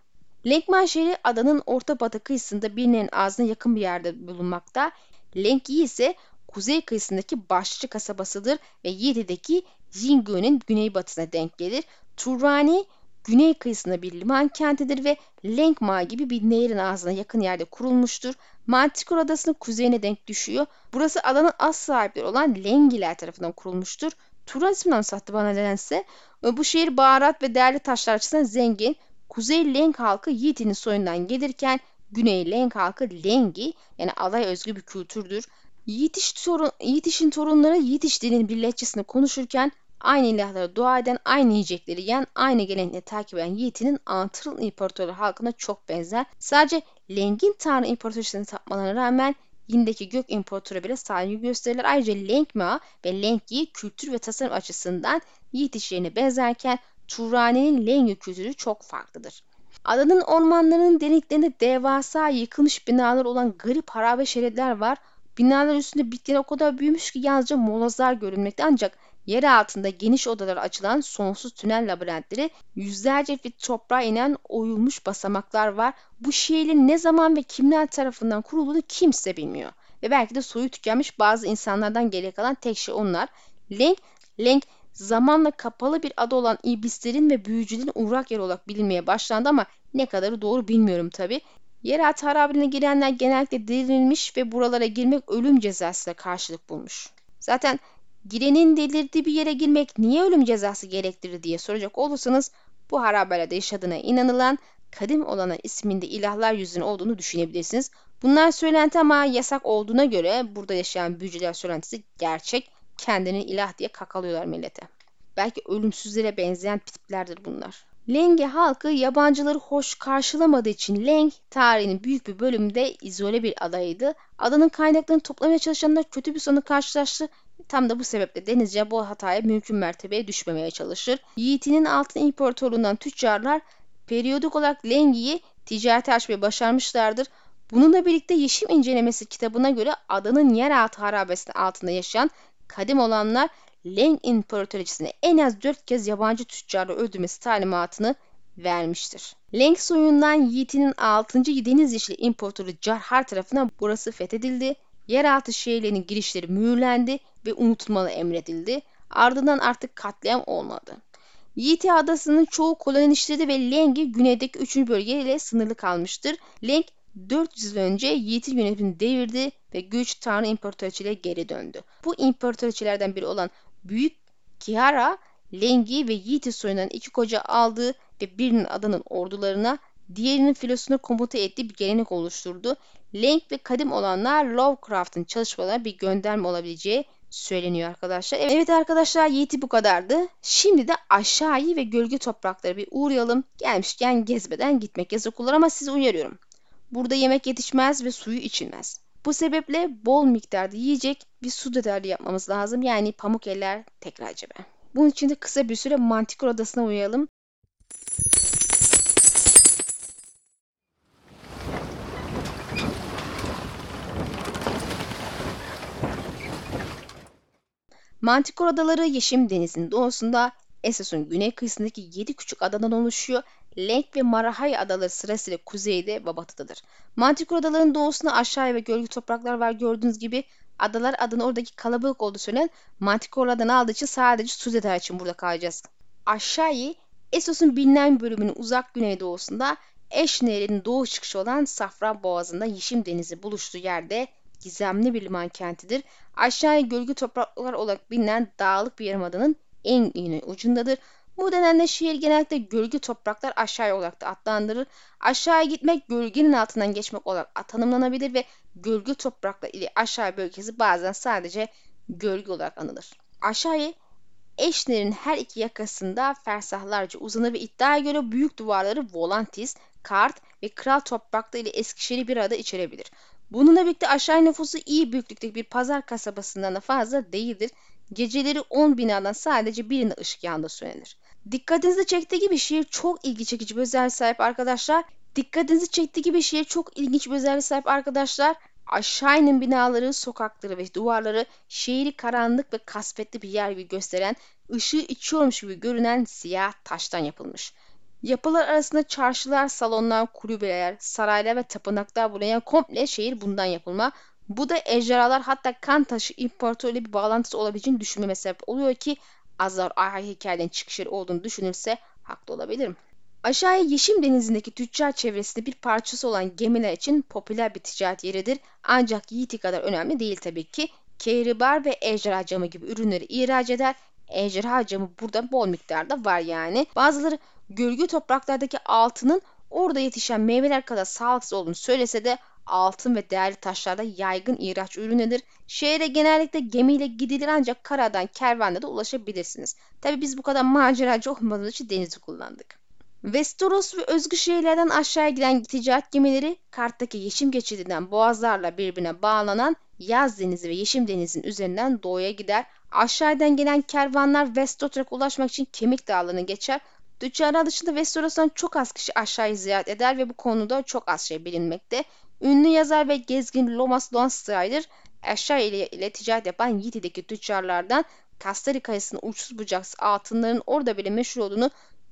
Lenkman şehri adanın orta batı kıyısında birinin ağzına yakın bir yerde bulunmakta. Lenkyi ise kuzey kıyısındaki başlıca kasabasıdır ve Yedi'deki Jingu'nun güneybatısına denk gelir. Turani güney kıyısında bir liman kentidir ve Lenkma gibi bir nehrin ağzına yakın yerde kurulmuştur. Mantikor adasının kuzeyine denk düşüyor. Burası adanın az sahipleri olan Lengiler tarafından kurulmuştur. Turan isminden sattı bana nedense. Bu şehir baharat ve değerli taşlar açısından zengin. Kuzey Leng halkı Yiti'nin soyundan gelirken Güney Leng halkı Lengi yani alay özgü bir kültürdür. Yitiş torun, Yitiş'in torunları Yitiş dilinin bir lehçesini konuşurken aynı ilahlara dua eden, aynı yiyecekleri yiyen, aynı gelenekleri takip eden Yiğit'inin Antırıl İmparatorluğu halkına çok benzer. Sadece Leng'in Tanrı İmparatorluğu'nu tapmalarına rağmen Yin'deki Gök İmparatoru bile saygı gösterirler. Ayrıca Lengma ve Lengyi kültür ve tasarım açısından Yiğit işlerine benzerken Turani'nin Lengyi kültürü çok farklıdır. Adanın ormanlarının derinliklerinde devasa yıkılmış binalar olan garip harabe şeritler var. Binalar üstünde bitkiler o kadar büyümüş ki yalnızca molozlar görünmekte ancak yer altında geniş odalara açılan sonsuz tünel labirentleri, yüzlerce fit toprağa inen oyulmuş basamaklar var. Bu şehrin ne zaman ve kimler tarafından kurulduğunu kimse bilmiyor. Ve belki de soyu tükenmiş bazı insanlardan geriye kalan tek şey onlar. Leng, Leng zamanla kapalı bir ada olan iblislerin ve büyücülerin uğrak yeri olarak bilinmeye başlandı ama ne kadarı doğru bilmiyorum tabi. Yeraltı harabeline girenler genellikle delirilmiş ve buralara girmek ölüm cezasıyla karşılık bulmuş. Zaten girenin delirdiği bir yere girmek niye ölüm cezası gerektirir diye soracak olursanız bu harabelerde yaşadığına inanılan kadim olana isminde ilahlar yüzüne olduğunu düşünebilirsiniz. Bunlar söylenti ama yasak olduğuna göre burada yaşayan büyücüler söylentisi gerçek. Kendini ilah diye kakalıyorlar millete. Belki ölümsüzlere benzeyen tiplerdir bunlar. Lenge halkı yabancıları hoş karşılamadığı için Leng tarihinin büyük bir bölümünde izole bir adaydı. Adanın kaynaklarını toplamaya çalışanlar kötü bir sonu karşılaştı. Tam da bu sebeple denizce bu hataya mümkün mertebeye düşmemeye çalışır. Yiğitinin altın imparatorluğundan tüccarlar periyodik olarak Lengi'yi ticarete açmayı başarmışlardır. Bununla birlikte Yeşim incelemesi kitabına göre adanın yeraltı harabesinin altında yaşayan kadim olanlar Leng İmparatoriçesine en az 4 kez yabancı tüccarı öldürmesi talimatını vermiştir. Leng soyundan Yiğit'in 6. Deniz Yeşili İmparatoru Carhar tarafından burası fethedildi. Yeraltı şehirlerinin girişleri mühürlendi ve unutulmalı emredildi. Ardından artık katliam olmadı. Yiti adasının çoğu kolonişleri ve Leng'i güneydeki 3. bölgeyle sınırlı kalmıştır. Leng 400 yıl önce Yiğit'in yönetimini devirdi ve güç Tanrı İmparatoriçeliğe geri döndü. Bu imparatoriçelerden biri olan Büyük Kihara, Lengi ve Yiğit'i soyundan iki koca aldı ve birinin adanın ordularına, diğerinin filosuna komuta ettiği bir gelenek oluşturdu. Leng ve kadim olanlar Lovecraft'ın çalışmalarına bir gönderme olabileceği söyleniyor arkadaşlar. Evet arkadaşlar Yiğit'i bu kadardı. Şimdi de aşağıyı ve gölge toprakları bir uğrayalım. Gelmişken gezmeden gitmek yasak olur ama sizi uyarıyorum. Burada yemek yetişmez ve suyu içilmez. Bu sebeple bol miktarda yiyecek bir su tedariki yapmamız lazım. Yani pamuk eller tekrar cebe. Bunun için de kısa bir süre mantikor odasına uyuyalım. Mantikor adaları Yeşim Denizi'nin doğusunda Essos'un güney kıyısındaki 7 küçük adadan oluşuyor. Lenk ve Marahay adaları sırasıyla kuzeyde ve batıdadır. Mantikor adalarının doğusunda aşağıya ve gölge topraklar var gördüğünüz gibi. Adalar adını oradaki kalabalık olduğu söylenen Mantikorlardan aldığı için sadece Suzeta için burada kalacağız. Aşağıyı Essos'un bilinen bölümünün uzak güneydoğusunda Eş Nehri'nin doğu çıkışı olan Safran Boğazı'nda Yeşim Denizi buluştuğu yerde gizemli bir liman kentidir. Aşağıya gölge topraklar olarak bilinen dağlık bir yarımadanın en iğne ucundadır. Bu nedenle şehir genellikle gölge topraklar aşağıya olarak da adlandırılır. Aşağıya gitmek gölgenin altından geçmek olarak tanımlanabilir ve gölge topraklar ile aşağı bölgesi bazen sadece gölge olarak anılır. Aşağıya Eşner'in her iki yakasında fersahlarca uzanır ve iddiaya göre büyük duvarları Volantis, Kart ve Kral toprakları ile Eskişehir'i bir arada içerebilir. Bununla birlikte aşağı nüfusu iyi büyüklükteki bir pazar kasabasından da fazla değildir. Geceleri 10 binadan sadece birinde ışık yanında söylenir. Dikkatinizi çektiği gibi şehir çok ilgi çekici bir özelliğe sahip arkadaşlar. Dikkatinizi çektiği gibi şehir çok ilginç bir özelliğe sahip arkadaşlar. Aşağı inin binaları, sokakları ve duvarları şehri karanlık ve kasvetli bir yer gibi gösteren, ışığı içiyormuş gibi görünen siyah taştan yapılmış. Yapılar arasında çarşılar, salonlar, kulübeler, saraylar ve tapınaklar bulunan komple şehir bundan yapılma. Bu da ejderhalar hatta kan taşı imparatorluğu ile bir bağlantısı olabileceğini düşünmeme sebep oluyor ki Azar Ahay hikayenin çıkış yeri olduğunu düşünülse haklı olabilirim. Aşağıya Yeşim Denizi'ndeki tüccar çevresinde bir parçası olan gemiler için popüler bir ticaret yeridir. Ancak Yiğit'i kadar önemli değil tabii ki. Kehribar ve ejderha camı gibi ürünleri ihraç eder. Ejderha camı burada bol miktarda var yani. Bazıları gölge topraklardaki altının orada yetişen meyveler kadar sağlıksız olduğunu söylese de altın ve değerli taşlarda yaygın ihraç ürünüdür. Şehre genellikle gemiyle gidilir ancak karadan kervanla da ulaşabilirsiniz. Tabi biz bu kadar maceracı olmadığımız için denizi kullandık. Westeros ve özgü şehirlerden aşağıya giden ticaret gemileri karttaki Yeşim geçidinden boğazlarla birbirine bağlanan Yaz Denizi ve Yeşim Denizi'nin üzerinden doğuya gider. Aşağıdan gelen kervanlar Westeros'a ulaşmak için Kemik Dağları'nı geçer. Tüccarlar dışında Westeros'tan çok az kişi aşağıyı ziyaret eder ve bu konuda çok az şey bilinmekte. Ünlü yazar ve gezgin Lomas Longstrider aşağı ile, ile ticaret yapan Yiti'deki tüccarlardan Kastari kayasının uçsuz bucaksız altınların orada bile meşhur olduğunu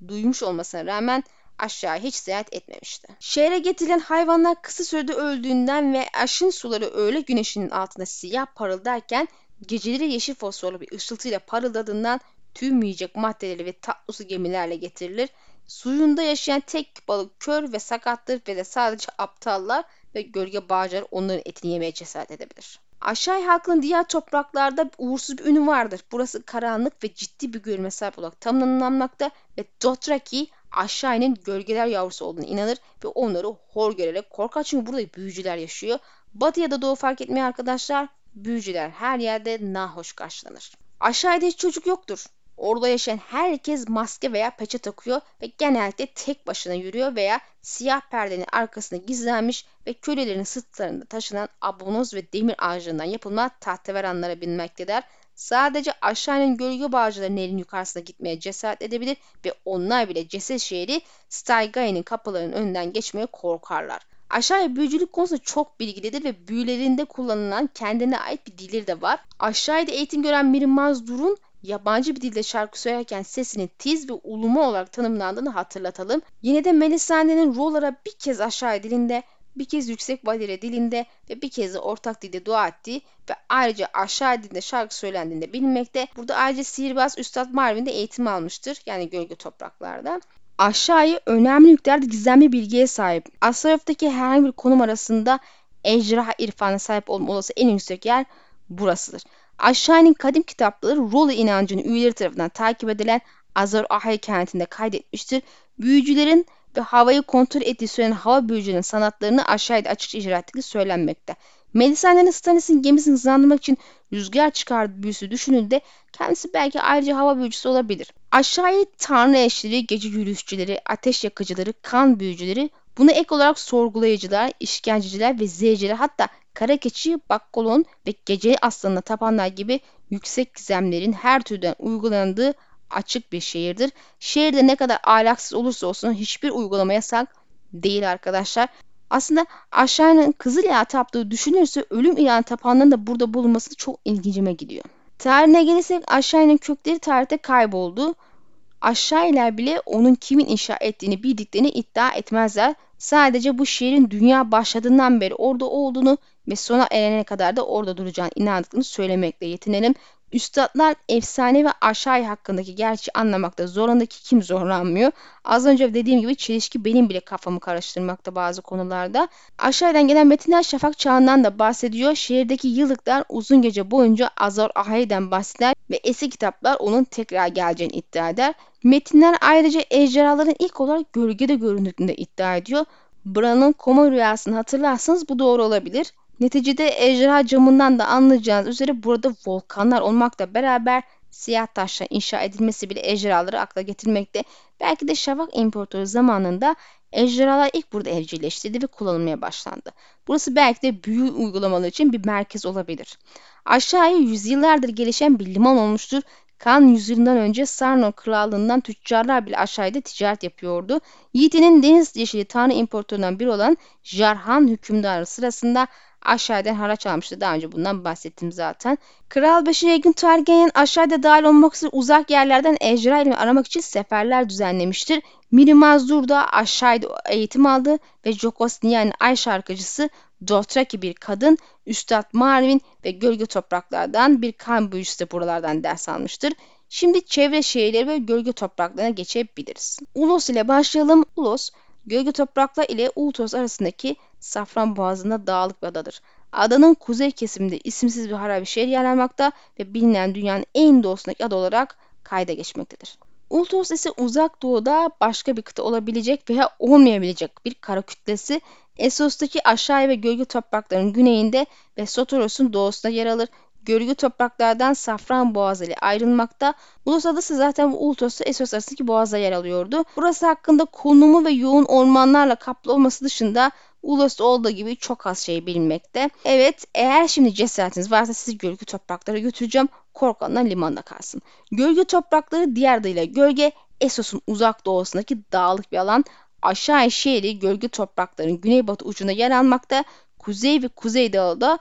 duymuş olmasına rağmen aşağı hiç seyahat etmemişti. Şehre getirilen hayvanlar kısa sürede öldüğünden ve aşın suları öğle güneşinin altında siyah parıldarken geceleri yeşil fosforlu bir ışıltıyla parıldadığından tüm yiyecek maddeleri ve tatlı su gemilerle getirilir. Suyunda yaşayan tek balık kör ve sakattır ve de sadece aptallar ve gölge bağcılar onların etini yemeye cesaret edebilir. Aşağı halkının diğer topraklarda uğursuz bir ünü vardır. Burası karanlık ve ciddi bir görünme sahip olarak tanımlanmakta ve Dothraki aşağının gölgeler yavrusu olduğunu inanır ve onları hor görerek korkar çünkü burada büyücüler yaşıyor. Batı ya da doğu fark etmiyor arkadaşlar. Büyücüler her yerde nahoş karşılanır. Aşağıda hiç çocuk yoktur. Orada yaşayan herkes maske veya peçe takıyor ve genellikle tek başına yürüyor veya siyah perdenin arkasında gizlenmiş ve kölelerin sırtlarında taşınan abonoz ve demir ağacından yapılma tahteveranlara binmektedir. Sadece aşağının gölge bağcıları nehrin yukarısına gitmeye cesaret edebilir ve onlar bile ceset şehri Staigai'nin kapılarının önünden geçmeye korkarlar. Aşağıya büyücülük konusunda çok bilgilidir ve büyülerinde kullanılan kendine ait bir dilleri de var. Aşağıda eğitim gören Mirimaz Durun yabancı bir dilde şarkı söylerken sesinin tiz ve ulumu olarak tanımlandığını hatırlatalım. Yine de Melisandre'nin Roller'a bir kez aşağı dilinde, bir kez yüksek valire dilinde ve bir kez de ortak dilde dua ettiği ve ayrıca aşağı dilinde şarkı söylendiğinde bilinmekte. Burada ayrıca sihirbaz Üstad Marvin de eğitim almıştır. Yani gölge topraklarda. Aşağıya önemli yüklerde gizemli bilgiye sahip. Astrolog'daki herhangi bir konum arasında ejderha irfanına sahip olma olası en yüksek yer burasıdır. Aşağının kadim kitapları Rolu inancının üyeleri tarafından takip edilen Azor Ahai kentinde kaydetmiştir. Büyücülerin ve havayı kontrol ettiği söylenen hava büyücülerinin sanatlarını aşağıda açıkça icra ettiği söylenmekte. Melisandre'nin Stannis'in gemisini hızlandırmak için rüzgar çıkardığı büyüsü düşünüldüğünde kendisi belki ayrıca hava büyücüsü olabilir. Aşağıya tanrı eşleri, gece yürüyüşçüleri, ateş yakıcıları, kan büyücüleri, buna ek olarak sorgulayıcılar, işkenceciler ve zehirciler hatta kara keçi, bakkolon ve gece aslanına tapanlar gibi yüksek gizemlerin her türden uygulandığı açık bir şehirdir. Şehirde ne kadar ahlaksız olursa olsun hiçbir uygulama yasak değil arkadaşlar. Aslında aşağının Kızıl Yağ taptığı düşünülürse ölüm ilan tapanların da burada bulunması çok ilgincime gidiyor. Tarihine gelirsek aşağının kökleri tarihte kayboldu. Aşağılar bile onun kimin inşa ettiğini bildiklerini iddia etmezler. Sadece bu şehrin dünya başladığından beri orada olduğunu ve sona erene kadar da orada duracağını inandıklarını söylemekle yetinelim. Üstadlar efsane ve aşağı hakkındaki gerçeği anlamakta zorlandaki kim zorlanmıyor. Az önce dediğim gibi çelişki benim bile kafamı karıştırmakta bazı konularda. Aşağıdan gelen metinler şafak çağından da bahsediyor. Şehirdeki yıllıklar uzun gece boyunca Azor Ahai'den bahseder ve eski kitaplar onun tekrar geleceğini iddia eder. Metinler ayrıca ejderhaların ilk olarak gölgede göründüğünü iddia ediyor. Bran'ın koma rüyasını hatırlarsanız bu doğru olabilir. Neticede ejderha camından da anlayacağınız üzere burada volkanlar olmakla beraber siyah taşla inşa edilmesi bile ejderhaları akla getirmekte. Belki de Şafak İmparatoru zamanında ejderhalar ilk burada evcilleştirildi ve kullanılmaya başlandı. Burası belki de büyü uygulamaları için bir merkez olabilir. Aşağıya yüzyıllardır gelişen bir liman olmuştur. Kan yüzyılından önce Sarno krallığından tüccarlar bile aşağıda ticaret yapıyordu. Yiğit'in deniz yeşili tanrı imparatorundan biri olan Jarhan hükümdarı sırasında aşağıdan haraç almıştı. Daha önce bundan bahsettim zaten. Kral 5. Aegon Targaryen aşağıda dahil olmak üzere uzak yerlerden ejderha ilmi aramak için seferler düzenlemiştir. Miri Mazdur da aşağıda eğitim aldı ve Jokos yani ay şarkıcısı Dothraki bir kadın, Üstad Marvin ve gölge topraklardan bir kan büyücüsü de buralardan ders almıştır. Şimdi çevre şehirleri ve gölge topraklarına geçebiliriz. Ulos ile başlayalım. Ulos, gölge topraklar ile Ultos arasındaki Safran Boğazı'nda dağlık bir adadır. Adanın kuzey kesiminde isimsiz bir harabe şehir yer almakta ve bilinen dünyanın en doğusundaki ada olarak kayda geçmektedir. Ultos ise uzak doğuda başka bir kıta olabilecek veya olmayabilecek bir kara kütlesi. Essos'taki aşağı ve gölge toprakların güneyinde ve Sotoros'un doğusunda yer alır. Gölge topraklardan Safran Boğazı ile ayrılmakta. Ulus Adası zaten bu Ultos'ta Essos arasındaki boğaza yer alıyordu. Burası hakkında konumu ve yoğun ormanlarla kaplı olması dışında Ulus'ta olduğu gibi çok az şey bilinmekte. Evet eğer şimdi cesaretiniz varsa sizi gölge topraklara götüreceğim. Korkanlar limanda kalsın. Gölge toprakları diğer adıyla gölge Essos'un uzak doğusundaki dağlık bir alan. Aşağı şehri gölge toprakların güneybatı ucunda yer almakta. Kuzey ve kuzeydoğuda da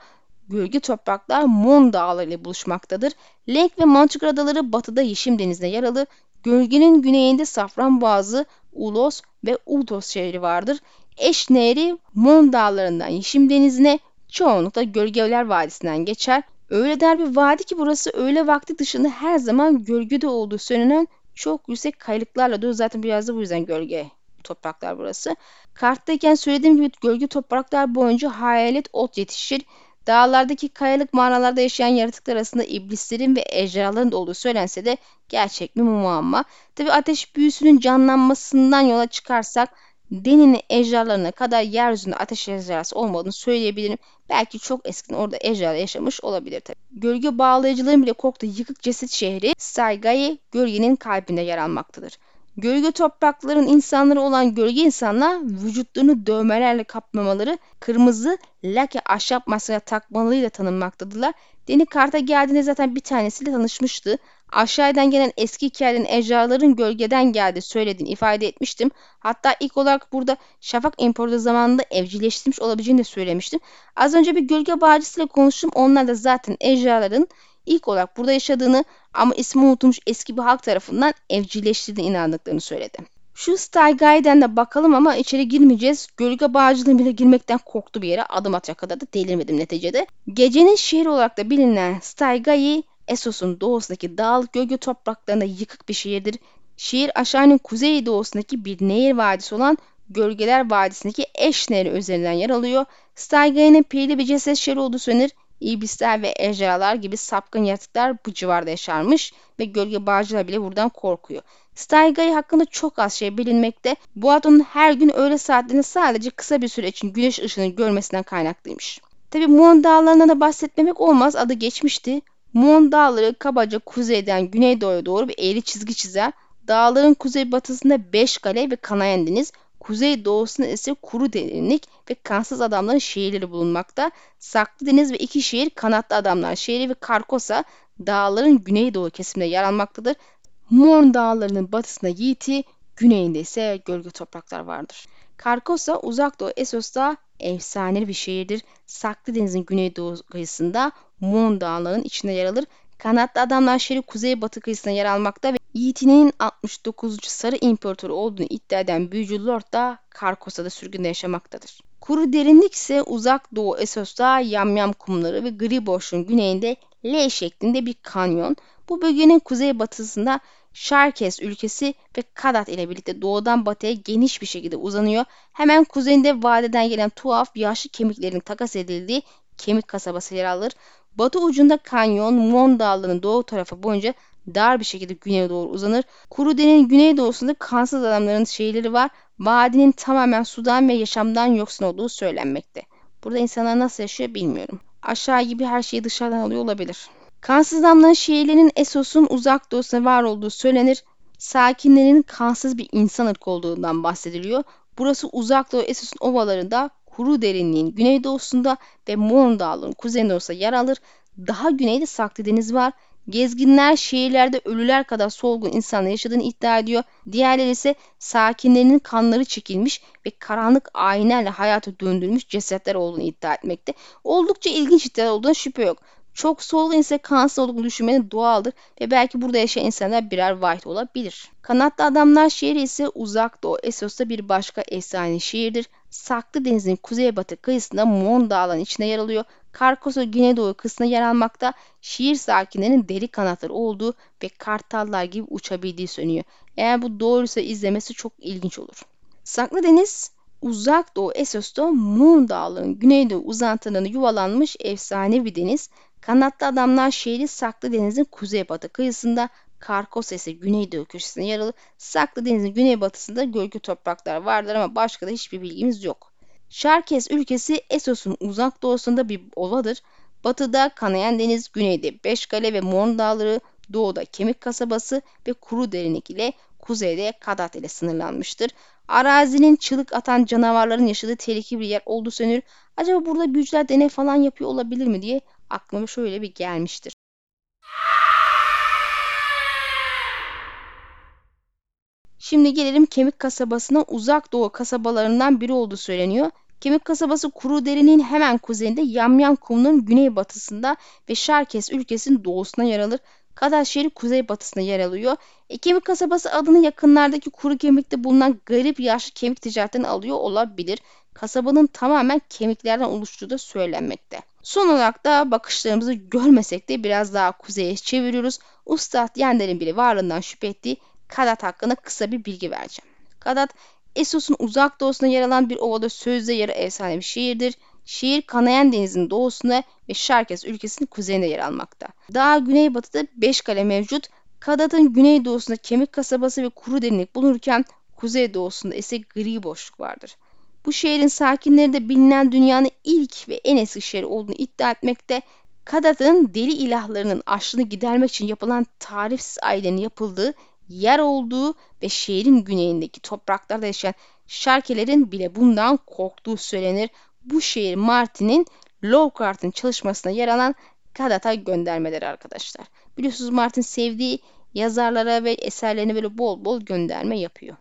gölge topraklar Mon Dağları ile buluşmaktadır. Lake ve Mantıkır Adaları batıda Yeşim Denizi'nde yer alır. Gölgenin güneyinde Safranboğazı, Ulos ve Ultos şehri vardır. Eş Nehri Mon Dağları'ndan Yeşim Denizi'ne çoğunlukla Gölgeler Vadisi'nden geçer. Öyle der bir vadi ki burası öğle vakti dışında her zaman gölgede olduğu söylenen çok yüksek kayalıklarla dolu zaten biraz da bu yüzden gölge topraklar burası. Karttayken söylediğim gibi gölge topraklar boyunca hayalet ot yetişir. Dağlardaki kayalık mağaralarda yaşayan yaratıklar arasında iblislerin ve ejderhaların da olduğu söylense de gerçek mi muamma. Tabi ateş büyüsünün canlanmasından yola çıkarsak Deni'nin ejderhalarına kadar yeryüzünde ateş ejderhası olmadığını söyleyebilirim. Belki çok eskiden orada ejderha yaşamış olabilir tabi. Gölge bağlayıcıların bile korktuğu yıkık ceset şehri Saigai gölgenin kalbinde yer almaktadır. Gölge toprakların insanları olan gölge insanlar vücutlarını dövmelerle kaplamaları kırmızı lake ahşap maskara takmalıyla tanınmaktadırlar. Deni Kart'a geldiğinde zaten bir tanesiyle tanışmıştı. Aşağıdan gelen eski hikayelerin ejderhaların gölgeden geldiği söylediğini ifade etmiştim. Hatta ilk olarak burada Şafak İmparatoru zamanında evcilleştirilmiş olabileceğini de söylemiştim. Az önce bir gölge bağcısıyla konuştum. Onlar da zaten ejderhaların ilk olarak burada yaşadığını ama ismi unutulmuş eski bir halk tarafından evcilleştirdiğine inandıklarını söyledi. Şu Stygai'den de bakalım ama içeri girmeyeceğiz. Gölge bağcılığına bile girmekten korktu bir yere adım atacak kadar da delirmedim neticede. Gecenin şehri olarak da bilinen Stygai, Essos'un doğusundaki dağlık gölge topraklarında yıkık bir şehirdir. Şehir aşağının kuzey doğusundaki bir nehir vadisi olan Gölgeler Vadisi'ndeki Eş Nehri üzerinden yer alıyor. Stygai'nin peyli bir ceset şehri olduğu söylenir. İblisler ve ejderhalar gibi sapkın yaratıklar bu civarda yaşarmış ve gölge bağcılar bile buradan korkuyor. Stygay hakkında çok az şey bilinmekte. Bu adamın her gün öğle saatlerinde sadece kısa bir süre için güneş ışığını görmesinden kaynaklıymış. Tabi Muon dağlarından da bahsetmemek olmaz. Adı geçmişti. Muon dağları kabaca kuzeyden güneydoğuya doğru bir eğri çizgi çizer. Dağların kuzeybatısında Beş Kale ve Kanayan Deniz, kuzey doğusunda ise Kuru Derinlik ve Kansız Adamların şehirleri bulunmakta. Saklı Deniz ve iki şehir Kanatlı Adamlar şehri ve Karkosa dağların güneydoğu kesiminde yer almaktadır. Muon dağlarının batısında Yiğiti, güneyinde ise gölge topraklar vardır. Karkosa uzak doğu Esos'ta efsane bir şehirdir. Saklı Deniz'in güneydoğu kıyısında Muon dağlarının içinde yer alır. Kanatlı Adamlar şehri kuzeybatı kıyısında yer almakta ve Yiğit'inin 69. Sarı İmparatoru olduğunu iddia eden büyücü Lord da Karkosa'da sürgünde yaşamaktadır. Kuru derinlik ise uzak doğu Esos'ta yamyam kumları ve gri boşluğun güneyinde L şeklinde bir kanyon. Bu bölgenin kuzeybatısında Şarkes ülkesi ve Kadat ile birlikte doğudan batıya geniş bir şekilde uzanıyor. Hemen kuzeyinde vadeden gelen tuhaf yaşlı kemiklerin takas edildiği kemik kasabası yer alır. Batı ucunda kanyon, Mon Dağları'nın doğu tarafı boyunca dar bir şekilde güneye doğru uzanır. Kuru Dere'nin güneydoğusunda kansız adamların şehirleri var. Vadinin tamamen sudan ve yaşamdan yoksun olduğu söylenmekte. Burada insanlar nasıl yaşıyor bilmiyorum. Aşağı gibi her şeyi dışarıdan alıyor olabilir. Kansız adamların şehirlerinin Esos'un uzak doğusunda var olduğu söylenir. Sakinlerin kansız bir insan ırkı olduğundan bahsediliyor. Burası uzak doğu Esos'un ovalarında kuru derinliğin güneydoğusunda ve Mon Dağı'nın kuzeydoğusunda yer alır. Daha güneyde Saklı Deniz var. Gezginler şehirlerde ölüler kadar solgun insanla yaşadığını iddia ediyor. Diğerleri ise sakinlerinin kanları çekilmiş ve karanlık ayinlerle hayata döndürmüş cesetler olduğunu iddia etmekte. Oldukça ilginç iddialar olduğuna şüphe yok. Çok solgun ise kansız olduğunu düşünmenin doğaldır ve belki burada yaşayan insanlar birer white olabilir. Kanatlı Adamlar şehri ise uzak doğu Esos'ta bir başka efsane şehirdir. Saklı Deniz'in kuzeybatı kıyısında Mon Dağları'nın içinde yer alıyor. Karkosu güneydoğu kısmında yer almakta. Şehir sakinlerinin deri kanatları olduğu ve kartallar gibi uçabildiği söyleniyor. Eğer bu doğruysa izlemesi çok ilginç olur. Saklı Deniz uzak doğu Esos'ta Mon Dağları'nın güneydoğu uzantılarında yuvalanmış efsane bir deniz. Kanatlı Adamlar şehri Saklı Deniz'in kuzeybatı kıyısında Karkos ise güneydoğu köşesinde yer alır. Saklı Deniz'in güneybatısında gölge topraklar vardır ama başka da hiçbir bilgimiz yok. Şarkes ülkesi Esos'un uzak doğusunda bir ovadır. Batıda Kanayan Deniz, güneyde Beşkale ve Mon Dağları, doğuda Kemik Kasabası ve Kuru Derinlik ile kuzeyde Kadat ile sınırlanmıştır. Arazinin çığlık atan canavarların yaşadığı tehlikeli bir yer olduğu söylenir. Acaba burada büyücüler deney falan yapıyor olabilir mi diye aklıma şöyle bir gelmiştir. Şimdi gelelim Kemik kasabasına uzak doğu kasabalarından biri olduğu söyleniyor. Kemik kasabası Kuru Deri'nin hemen kuzeyinde Yamyam Kumu'nun güneybatısında ve Şarkes ülkesinin doğusuna yer alır. Kadaş şehri kuzeybatısında yer alıyor. E, kemik kasabası adını yakınlardaki kuru kemikte bulunan garip yaşlı kemik ticaretinden alıyor olabilir. Kasabanın tamamen kemiklerden oluştuğu da söylenmekte. Son olarak da bakışlarımızı görmesek de biraz daha kuzeye çeviriyoruz. Ustad Yender'in bile varlığından şüphe ettiği Kadat hakkında kısa bir bilgi vereceğim. Kadat, Esos'un uzak doğusunda yer alan bir ovada sözde yarı efsane bir şehirdir. Şehir Kanayan Denizi'nin doğusunda ve Şarkes ülkesinin kuzeyinde yer almakta. Daha güneybatıda 5 kale mevcut. Kadat'ın güneydoğusunda kemik kasabası ve kuru derinlik bulunurken kuzeydoğusunda ise gri boşluk vardır. Bu şehrin sakinleri de bilinen dünyanın ilk ve en eski şehri olduğunu iddia etmekte. Kadat'ın deli ilahlarının açlığını gidermek için yapılan tarifsiz ailenin yapıldığı yer olduğu ve şehrin güneyindeki topraklarda yaşayan şarkelerin bile bundan korktuğu söylenir. Bu şehir Martin'in Lowcart'ın çalışmasına yer alan Kadat'a göndermeleri arkadaşlar. Biliyorsunuz Martin sevdiği yazarlara ve eserlerine böyle bol bol gönderme yapıyor.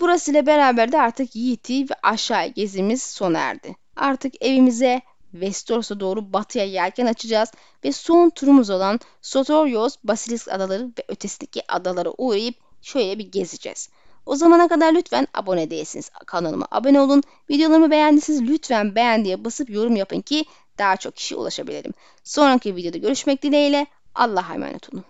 Burası ile beraber de artık Yiğit'i ve aşağı gezimiz sona erdi. Artık evimize Vestoros'a doğru batıya yelken açacağız ve son turumuz olan Sotorios, Basilisk adaları ve ötesindeki adalara uğrayıp şöyle bir gezeceğiz. O zamana kadar lütfen abone değilsiniz. Kanalıma abone olun. Videolarımı beğendiyseniz lütfen beğen diye basıp yorum yapın ki daha çok kişi ulaşabilirim. Sonraki videoda görüşmek dileğiyle. Allah'a emanet olun.